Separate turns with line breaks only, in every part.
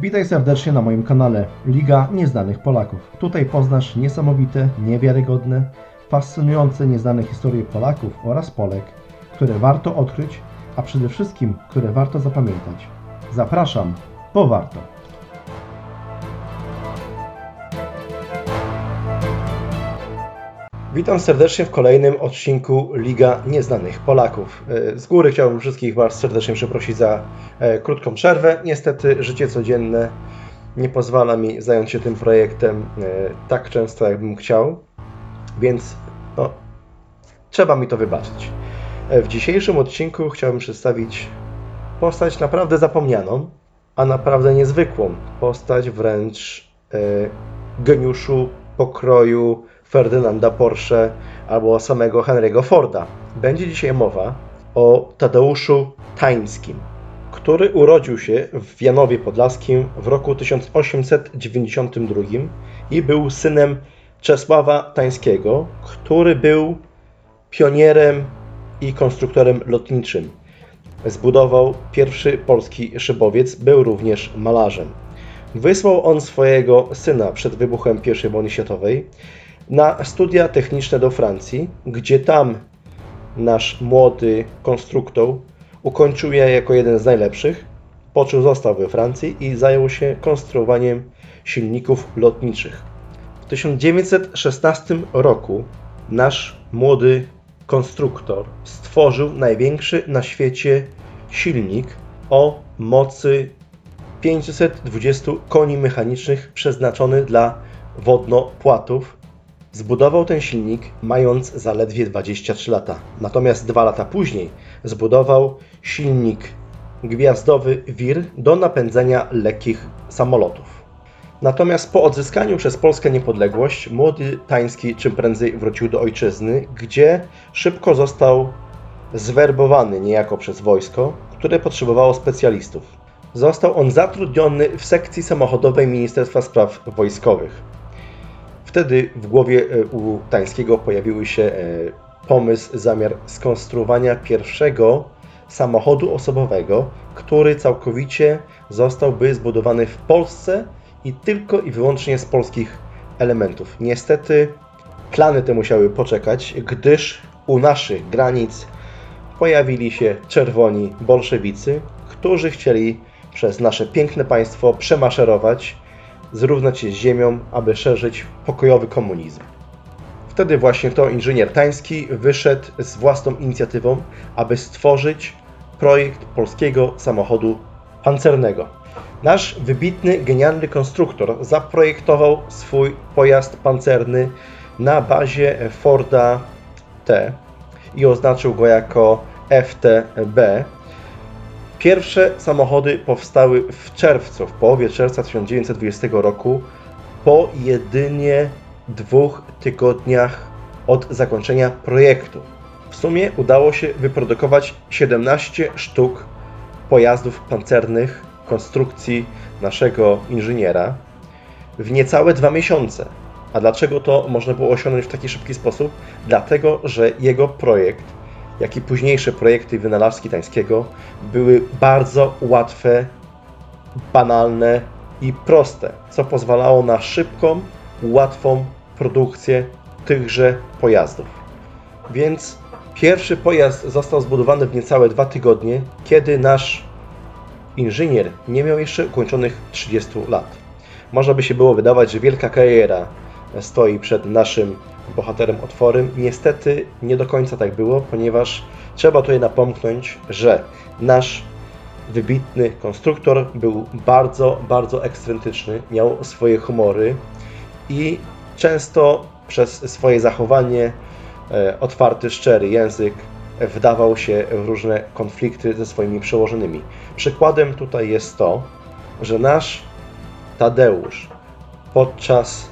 Witaj serdecznie na moim kanale Liga Nieznanych Polaków. Tutaj poznasz niesamowite, niewiarygodne, fascynujące nieznane historie Polaków oraz Polek, które warto odkryć, a przede wszystkim, które warto zapamiętać. Zapraszam, bo warto. Witam serdecznie w kolejnym odcinku Liga Nieznanych Polaków. E, z góry chciałbym wszystkich Was serdecznie przeprosić za e, krótką przerwę. Niestety życie codzienne nie pozwala mi zająć się tym projektem e, tak często, jakbym chciał, więc no, trzeba mi to wybaczyć. W dzisiejszym odcinku chciałbym przedstawić postać naprawdę zapomnianą, a naprawdę niezwykłą. Postać wręcz geniuszu pokroju Ferdynanda Porsche albo samego Henry'ego Forda. Będzie dzisiaj mowa o Tadeuszu Tańskim, który urodził się w Janowie Podlaskim w roku 1892 i był synem Czesława Tańskiego, który był pionierem i konstruktorem lotniczym. Zbudował pierwszy polski szybowiec, był również malarzem. Wysłał on swojego syna przed wybuchem I wojny światowej na studia techniczne do Francji, gdzie tam nasz młody konstruktor ukończył je jako jeden z najlepszych, po czym został we Francji i zajął się konstruowaniem silników lotniczych. W 1916 roku nasz młody konstruktor stworzył największy na świecie silnik o mocy 520 koni mechanicznych przeznaczony dla wodnopłatów Zbudował ten silnik mając zaledwie 23 lata. Natomiast dwa lata później zbudował silnik gwiazdowy WIR do napędzania lekkich samolotów. Natomiast po odzyskaniu przez Polskę niepodległość, młody Tański czym prędzej wrócił do ojczyzny, gdzie szybko został zwerbowany niejako przez wojsko, które potrzebowało specjalistów. Został on zatrudniony w sekcji samochodowej Ministerstwa Spraw Wojskowych. Wtedy w głowie e, u Tańskiego pojawił się e, pomysł, zamiar skonstruowania pierwszego samochodu osobowego, który całkowicie zostałby zbudowany w Polsce i tylko i wyłącznie z polskich elementów. Niestety plany te musiały poczekać, gdyż u naszych granic pojawili się czerwoni bolszewicy, którzy chcieli przez nasze piękne państwo przemaszerować zrównać się z ziemią, aby szerzyć pokojowy komunizm. Wtedy właśnie to inżynier Tański wyszedł z własną inicjatywą, aby stworzyć projekt polskiego samochodu pancernego. Nasz wybitny, genialny konstruktor zaprojektował swój pojazd pancerny na bazie Forda T i oznaczył go jako FTB, Pierwsze samochody powstały w czerwcu, w połowie czerwca 1920 roku, po jedynie dwóch tygodniach od zakończenia projektu. W sumie udało się wyprodukować 17 sztuk pojazdów pancernych konstrukcji naszego inżyniera w niecałe dwa miesiące. A dlaczego to można było osiągnąć w taki szybki sposób? Dlatego, że jego projekt jak i późniejsze projekty wynalazki Tańskiego były bardzo łatwe, banalne i proste, co pozwalało na szybką, łatwą produkcję tychże pojazdów. Więc pierwszy pojazd został zbudowany w niecałe dwa tygodnie, kiedy nasz inżynier nie miał jeszcze ukończonych 30 lat. Można by się było wydawać, że wielka kariera stoi przed naszym bohaterem otworem. Niestety nie do końca tak było, ponieważ trzeba tutaj napomknąć, że nasz wybitny konstruktor był bardzo, bardzo ekscentryczny, miał swoje humory i często przez swoje zachowanie, e, otwarty, szczery język wdawał się w różne konflikty ze swoimi przełożonymi. Przykładem tutaj jest to, że nasz Tadeusz podczas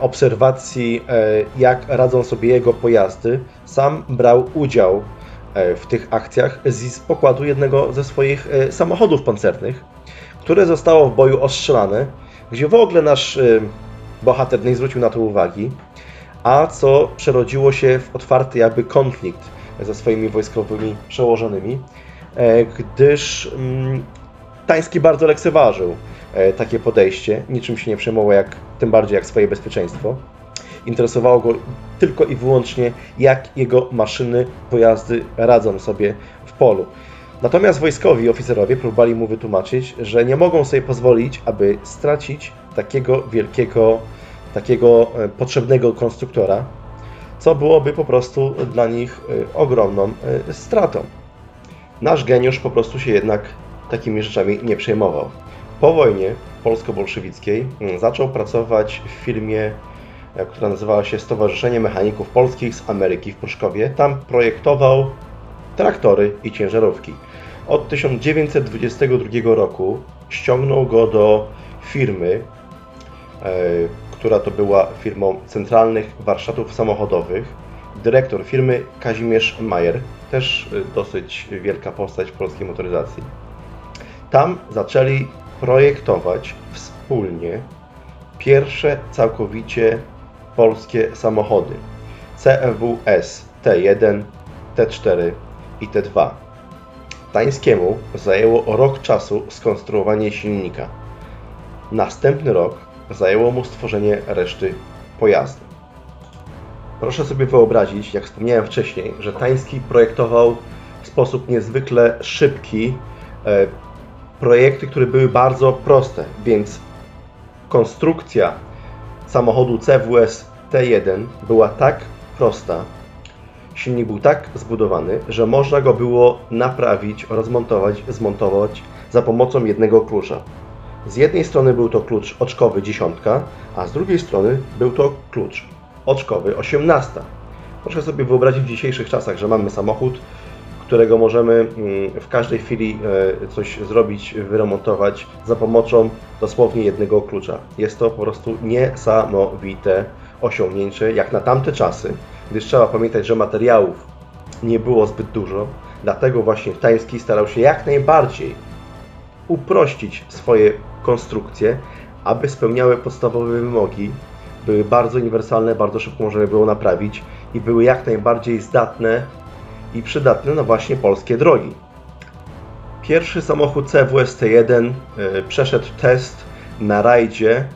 obserwacji, e, jak radzą sobie jego pojazdy, sam brał udział e, w tych akcjach z pokładu jednego ze swoich samochodów pancernych, które zostało w boju ostrzelane, gdzie w ogóle nasz bohater nie zwrócił na to uwagi, a co przerodziło się w otwarty jakby konflikt ze swoimi wojskowymi przełożonymi, gdyż mm, Tański bardzo lekceważył e, takie podejście, niczym się nie przejmował, jak, tym bardziej jak swoje bezpieczeństwo. Interesowało go tylko i wyłącznie, jak jego maszyny, pojazdy radzą sobie w polu. Natomiast wojskowi oficerowie próbowali mu wytłumaczyć, że nie mogą sobie pozwolić, aby stracić takiego wielkiego, takiego e, potrzebnego konstruktora, co byłoby po prostu dla nich e, ogromną e, stratą. Nasz geniusz po prostu się jednak takimi rzeczami nie przejmował. Po wojnie polsko-bolszewickiej mm, zaczął pracować w firmie, która nazywała się Stowarzyszenie Mechaników Polskich z Ameryki w Pruszkowie. Tam projektował traktory i ciężarówki. Od 1922 roku ściągnął go do firmy, e, która to była firmą centralnych warsztatów samochodowych. Dyrektor firmy Kazimierz Majer, też e, dosyć wielka postać w polskiej motoryzacji. Tam zaczęli projektować wspólnie pierwsze całkowicie polskie samochody CFWS T1, T4 i T2. Tańskiemu zajęło rok czasu skonstruowanie silnika. Następny rok zajęło mu stworzenie reszty pojazdu. Proszę sobie wyobrazić, jak wspomniałem wcześniej, że Tański projektował w sposób niezwykle szybki e, projekty, które były bardzo proste, więc konstrukcja samochodu CWS T1 była tak prosta, silnik był tak zbudowany, że można go było naprawić, rozmontować, zmontować za pomocą jednego klucza. Z jednej strony był to klucz oczkowy dziesiątka, a z drugiej strony był to klucz oczkowy osiemnasta. Proszę sobie wyobrazić w dzisiejszych czasach, że mamy samochód, którego możemy mm, w każdej chwili e, coś zrobić, wyremontować za pomocą dosłownie jednego klucza. Jest to po prostu niesamowite osiągnięcie jak na tamte czasy, gdyż trzeba pamiętać, że materiałów nie było zbyt dużo, dlatego właśnie Tański starał się jak najbardziej uprościć swoje konstrukcje, aby spełniały podstawowe wymogi, były bardzo uniwersalne, bardzo szybko można je było naprawić i były jak najbardziej zdatne i przydatne na właśnie polskie drogi. Pierwszy samochód CWS T1 e, przeszedł test na rajdzie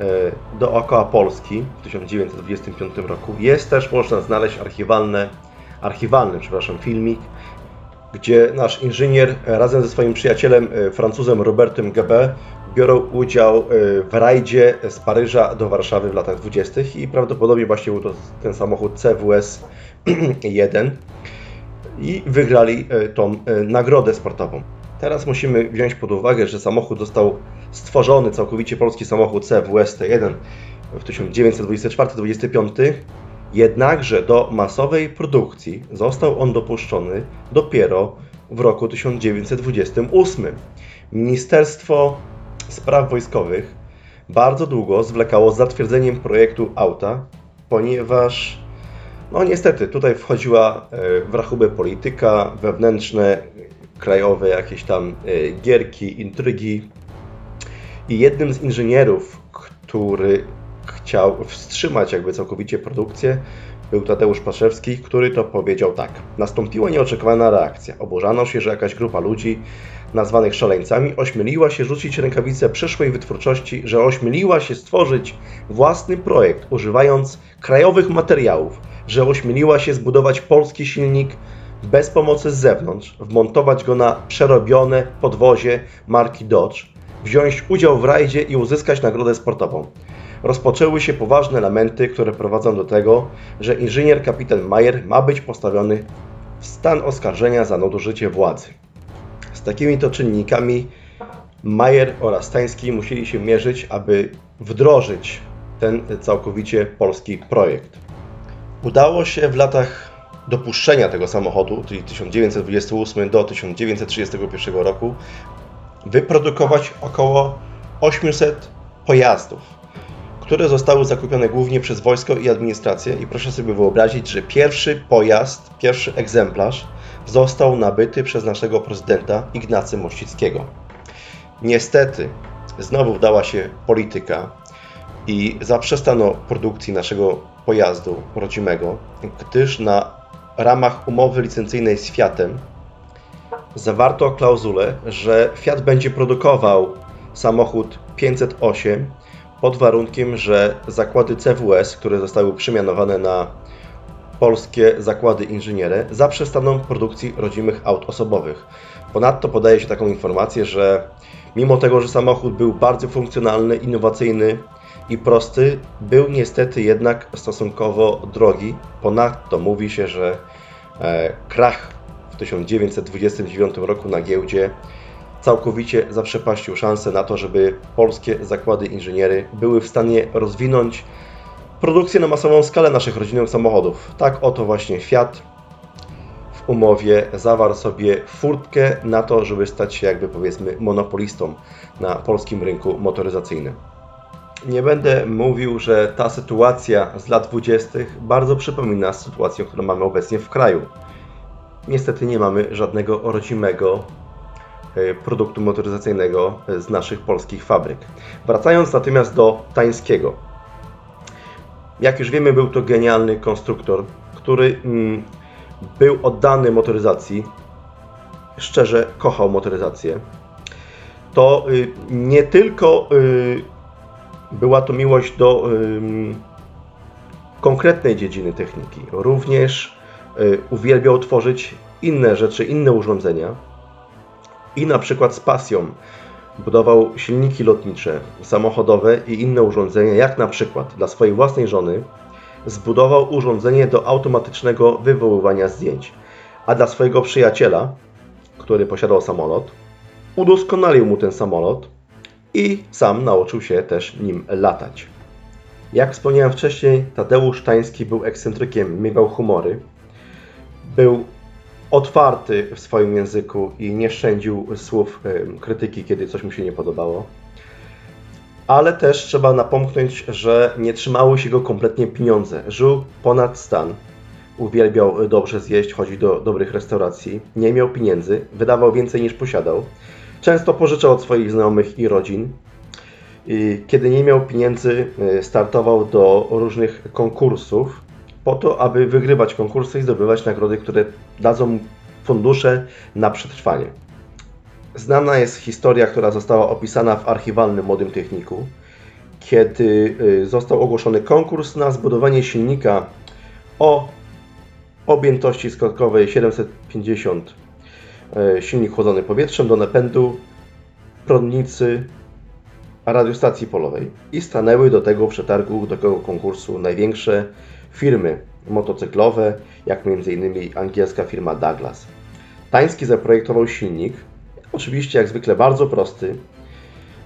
E, dookoła Polski w 1925 roku. Jest też, można znaleźć archiwalne, archiwalny przepraszam, filmik, gdzie nasz inżynier razem ze swoim przyjacielem e, Francuzem Robertem Gabet biorą udział e, w rajdzie z Paryża do Warszawy w latach 20. i prawdopodobnie właśnie był to ten samochód CWS 1 i wygrali tą nagrodę sportową. Teraz musimy wziąć pod uwagę, że samochód został stworzony, całkowicie polski samochód CWS T1 w 1924-25, jednakże do masowej produkcji został on dopuszczony dopiero w roku 1928. Ministerstwo Spraw Wojskowych bardzo długo zwlekało z zatwierdzeniem projektu auta, ponieważ no niestety tutaj wchodziła e, w rachubę polityka, wewnętrzne krajowe jakieś tam e, gierki, intrygi. I jednym z inżynierów, który chciał wstrzymać jakby całkowicie produkcję, był Tadeusz Paszewski, który to powiedział tak. Nastąpiła nieoczekiwana reakcja. Oburzano się, że jakaś grupa ludzi nazwanych szaleńcami ośmieliła się rzucić rękawice przyszłej wytwórczości, że ośmieliła się stworzyć własny projekt używając krajowych materiałów, że ośmieliła się zbudować polski silnik bez pomocy z zewnątrz, wmontować go na przerobione podwozie marki Dodge, wziąć udział w rajdzie i uzyskać nagrodę sportową. Rozpoczęły się poważne elementy, które prowadzą do tego, że inżynier kapitan Mayer ma być postawiony w stan oskarżenia za nadużycie władzy. Z takimi to czynnikami Mayer oraz Stański musieli się mierzyć, aby wdrożyć ten całkowicie polski projekt. Udało się w latach dopuszczenia tego samochodu, czyli 1928 do 1931 roku, wyprodukować około 800 pojazdów, które zostały zakupione głównie przez wojsko i administrację. I proszę sobie wyobrazić, że pierwszy pojazd, pierwszy egzemplarz został nabyty przez naszego prezydenta Ignacy Mościckiego. Niestety, znowu wdała się polityka i zaprzestano produkcji naszego pojazdu rodzimego, gdyż na ramach umowy licencyjnej z Fiatem zawarto klauzulę, że Fiat będzie produkował samochód 508 pod warunkiem, że zakłady CWS, które zostały przemianowane na polskie zakłady inżyniery, zaprzestaną produkcji rodzimych aut osobowych. Ponadto podaje się taką informację, że mimo tego, że samochód był bardzo funkcjonalny, innowacyjny i prosty, był niestety jednak stosunkowo drogi. Ponadto mówi się, że e, krach w 1929 roku na giełdzie całkowicie zaprzepaścił szansę na to, żeby polskie zakłady inżyniery były w stanie rozwinąć produkcję na masową skalę naszych rodzinnych samochodów. Tak oto właśnie Fiat w umowie zawarł sobie furtkę na to, żeby stać się jakby powiedzmy monopolistą na polskim rynku motoryzacyjnym. Nie będę mówił, że ta sytuacja z lat 20. bardzo przypomina sytuację, którą mamy obecnie w kraju. Niestety nie mamy żadnego rodzimego e, produktu motoryzacyjnego z naszych polskich fabryk. Wracając natomiast do Tańskiego. Jak już wiemy, był to genialny konstruktor, który mm, był oddany motoryzacji, szczerze kochał motoryzację. To y, nie tylko y, była to miłość do konkretnej dziedziny techniki, również y, uwielbiał tworzyć inne rzeczy, inne urządzenia i na przykład z pasją budował silniki lotnicze, samochodowe i inne urządzenia, jak na przykład dla swojej własnej żony zbudował urządzenie do automatycznego wywoływania zdjęć, a dla swojego przyjaciela, który posiadał samolot, udoskonalił mu ten samolot i sam nauczył się też nim latać. Jak wspomniałem wcześniej, Tadeusz Tański był ekscentrykiem, miewał humory, był otwarty w swoim języku i nie szczędził słów krytyki, kiedy coś mu się nie podobało. Ale też trzeba napomknąć, że nie trzymały się go kompletnie pieniądze. Żył ponad stan. Uwielbiał dobrze zjeść, chodzić do dobrych restauracji. Nie miał pieniędzy, wydawał więcej niż posiadał. Często pożyczał od swoich znajomych i rodzin. Kiedy nie miał pieniędzy, e, startował do różnych konkursów, po to, aby wygrywać konkursy i zdobywać nagrody, które dadzą fundusze na przetrwanie. Znana jest historia, która została opisana w archiwalnym Młodym Techniku, kiedy y, został ogłoszony konkurs na zbudowanie silnika o objętości skokowej 750 y, silnik chłodzony powietrzem do napędu prądnicy radiostacji polowej i stanęły do tego przetargu, do tego konkursu największe firmy motocyklowe, jak m.in. angielska firma Douglas. Tański zaprojektował silnik, oczywiście jak zwykle bardzo prosty,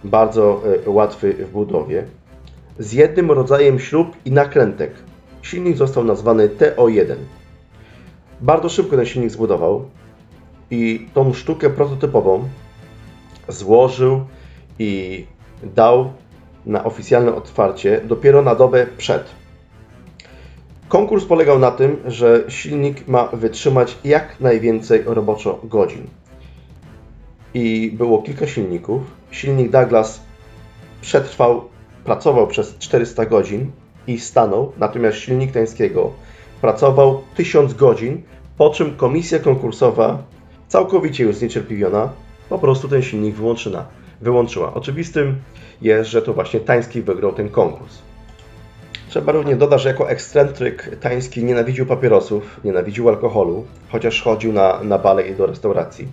bardzo e, łatwy w budowie, z jednym rodzajem śrub i nakrętek. Silnik został nazwany TO1. Bardzo szybko ten silnik zbudował i tą sztukę prototypową złożył i dał na oficjalne otwarcie dopiero na dobę przed. Konkurs polegał na tym, że silnik ma wytrzymać jak najwięcej roboczo godzin. I było kilka silników. Silnik Douglas przetrwał, pracował przez 400 godzin i stanął, natomiast silnik Tańskiego pracował 1000 godzin, po czym komisja konkursowa, całkowicie już zniecierpliwiona, po prostu ten silnik wyłączyła. wyłączyła. Oczywistym jest, że to właśnie Tański wygrał ten konkurs. Trzeba również dodać, że jako ekscentryk Tański nienawidził papierosów, nienawidził alkoholu, chociaż chodził na, na bale i do restauracji.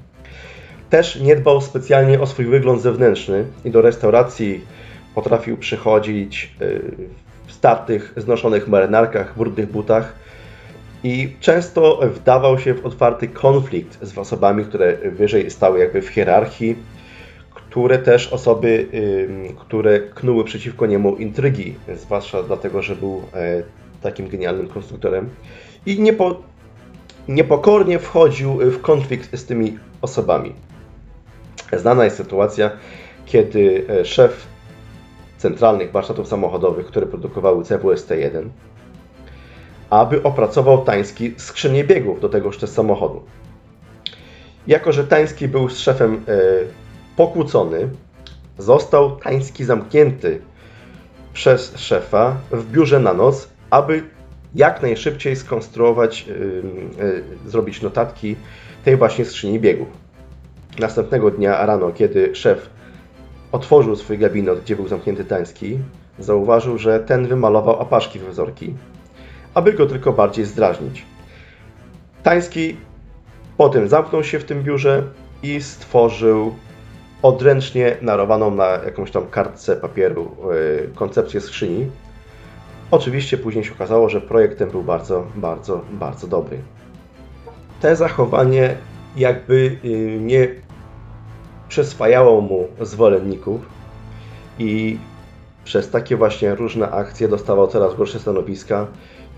Też nie dbał specjalnie o swój wygląd zewnętrzny i do restauracji potrafił przychodzić y, w startych, znoszonych marynarkach, brudnych butach i często wdawał się w otwarty konflikt z osobami, które wyżej stały jakby w hierarchii, które też osoby, które knuły przeciwko niemu intrygi, zwłaszcza dlatego, że był e, takim genialnym konstruktorem i niepo, niepokornie wchodził w konflikt z tymi osobami. Znana jest sytuacja, kiedy e, szef centralnych warsztatów samochodowych, które produkowały CWST-1, aby opracował Tański skrzynię biegów do tegoż też samochodu. Jako, że Tański był z szefem e, pokłócony, został Tański zamknięty przez szefa w biurze na noc, aby jak najszybciej skonstruować, yy, yy, zrobić notatki tej właśnie skrzyni biegów. Następnego dnia rano, kiedy szef otworzył swój gabinet, gdzie był zamknięty Tański, zauważył, że ten wymalował apaszki w wzorki, aby go tylko bardziej zdrażnić. Tański potem zamknął się w tym biurze i stworzył odręcznie narowaną na jakąś tam kartce papieru yy, koncepcję skrzyni. Oczywiście później się okazało, że projekt ten był bardzo, bardzo, bardzo dobry. Te zachowanie jakby yy, nie przyswajało mu zwolenników i przez takie właśnie różne akcje dostawał coraz gorsze stanowiska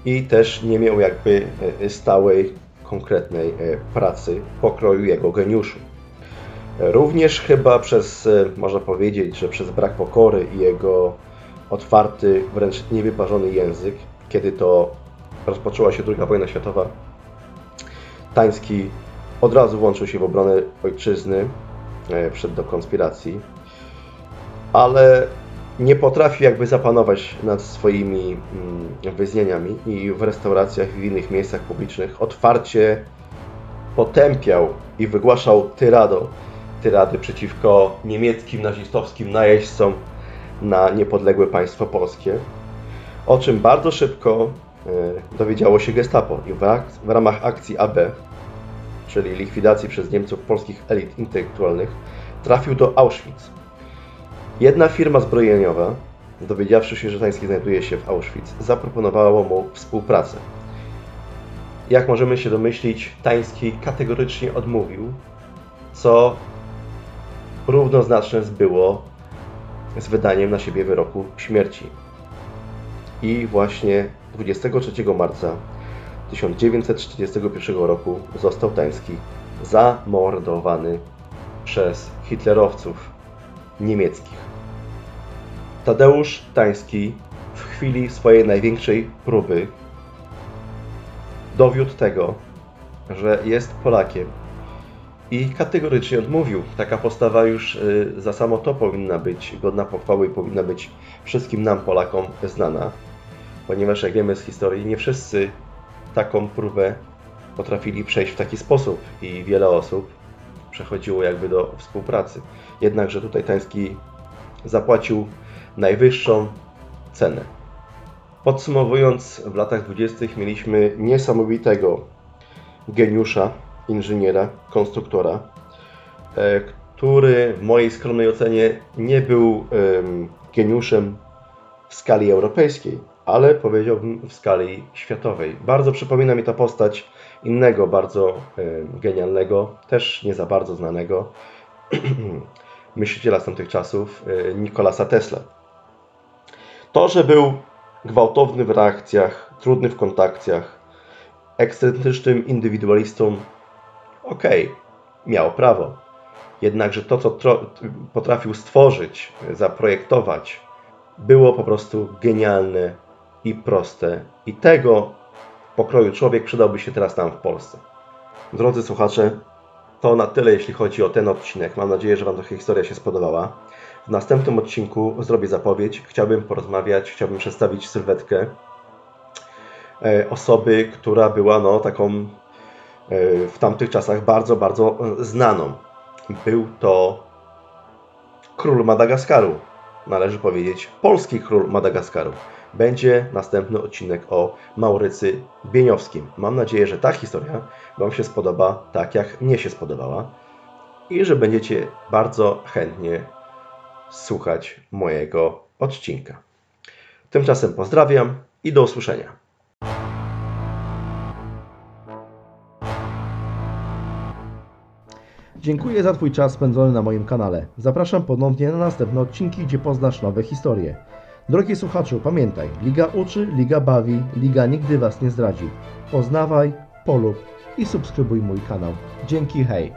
i też nie miał jakby e, stałej, konkretnej e, pracy pokroju jego geniuszu. Również chyba przez, e, można powiedzieć, że przez brak pokory i jego otwarty, wręcz niewyparzony język, kiedy to rozpoczęła się II wojna światowa, Tański od razu włączył się w obronę ojczyzny, przed do konspiracji, ale nie potrafi jakby zapanować nad swoimi mm, wyznaniami i w restauracjach i w innych miejscach publicznych. Otwarcie potępiał i wygłaszał tyrado, tyrady przeciwko niemieckim nazistowskim najeźdźcom na niepodległe państwo polskie, o czym bardzo szybko e, dowiedziało się Gestapo i w ramach akcji AB, czyli likwidacji przez Niemców polskich elit intelektualnych, trafił do Auschwitz Jedna firma zbrojeniowa, dowiedziawszy się, że Tański znajduje się w Auschwitz, zaproponowała mu współpracę. Jak możemy się domyślić, Tański kategorycznie odmówił, co równoznaczne było z wydaniem na siebie wyroku śmierci. I właśnie 23 marca 1941 roku został Tański zamordowany przez hitlerowców niemieckich. Tadeusz Tański w chwili swojej największej próby dowiódł tego, że jest Polakiem i kategorycznie odmówił. Taka postawa już y, za samo to powinna być godna pochwały i powinna być wszystkim nam, Polakom, znana, ponieważ jak wiemy z historii, nie wszyscy taką próbę potrafili przejść w taki sposób i wiele osób przechodziło jakby do współpracy. Jednakże tutaj Tański zapłacił najwyższą cenę. Podsumowując, w latach 20. mieliśmy niesamowitego geniusza, inżyniera, konstruktora, e, który w mojej skromnej ocenie nie był geniuszem w skali europejskiej, ale powiedziałbym w skali światowej. Bardzo przypomina mi ta postać innego, bardzo genialnego, też nie za bardzo znanego myśliciela z tamtych czasów, e, Nikolasa Tesla. To, że był gwałtowny w reakcjach, trudny w kontakcjach, ekscentrycznym indywidualistą, okej, okay, miał prawo. Jednakże to, co potrafił stworzyć, zaprojektować, było po prostu genialne i proste. I tego pokroju człowiek przydałby się teraz nam w Polsce. Drodzy słuchacze, to na tyle, jeśli chodzi o ten odcinek. Mam nadzieję, że Wam ta historia się spodobała. W następnym odcinku zrobię zapowiedź. Chciałbym porozmawiać, chciałbym przedstawić sylwetkę e, osoby, która była no, taką e, w tamtych czasach bardzo, bardzo znaną. Był to król Madagaskaru. Należy powiedzieć polski król Madagaskaru będzie następny odcinek o Maurycy Bieniowskim. Mam nadzieję, że ta historia Wam się spodoba tak, jak mnie się spodobała i że będziecie bardzo chętnie słuchać mojego odcinka. Tymczasem pozdrawiam i do usłyszenia. Dziękuję za Twój czas spędzony na moim kanale. Zapraszam ponownie na następne odcinki, gdzie poznasz nowe historie. Drogi słuchaczu, pamiętaj, Liga uczy, Liga bawi, Liga nigdy Was nie zdradzi. Poznawaj, polub i subskrybuj mój kanał. Dzięki, hej!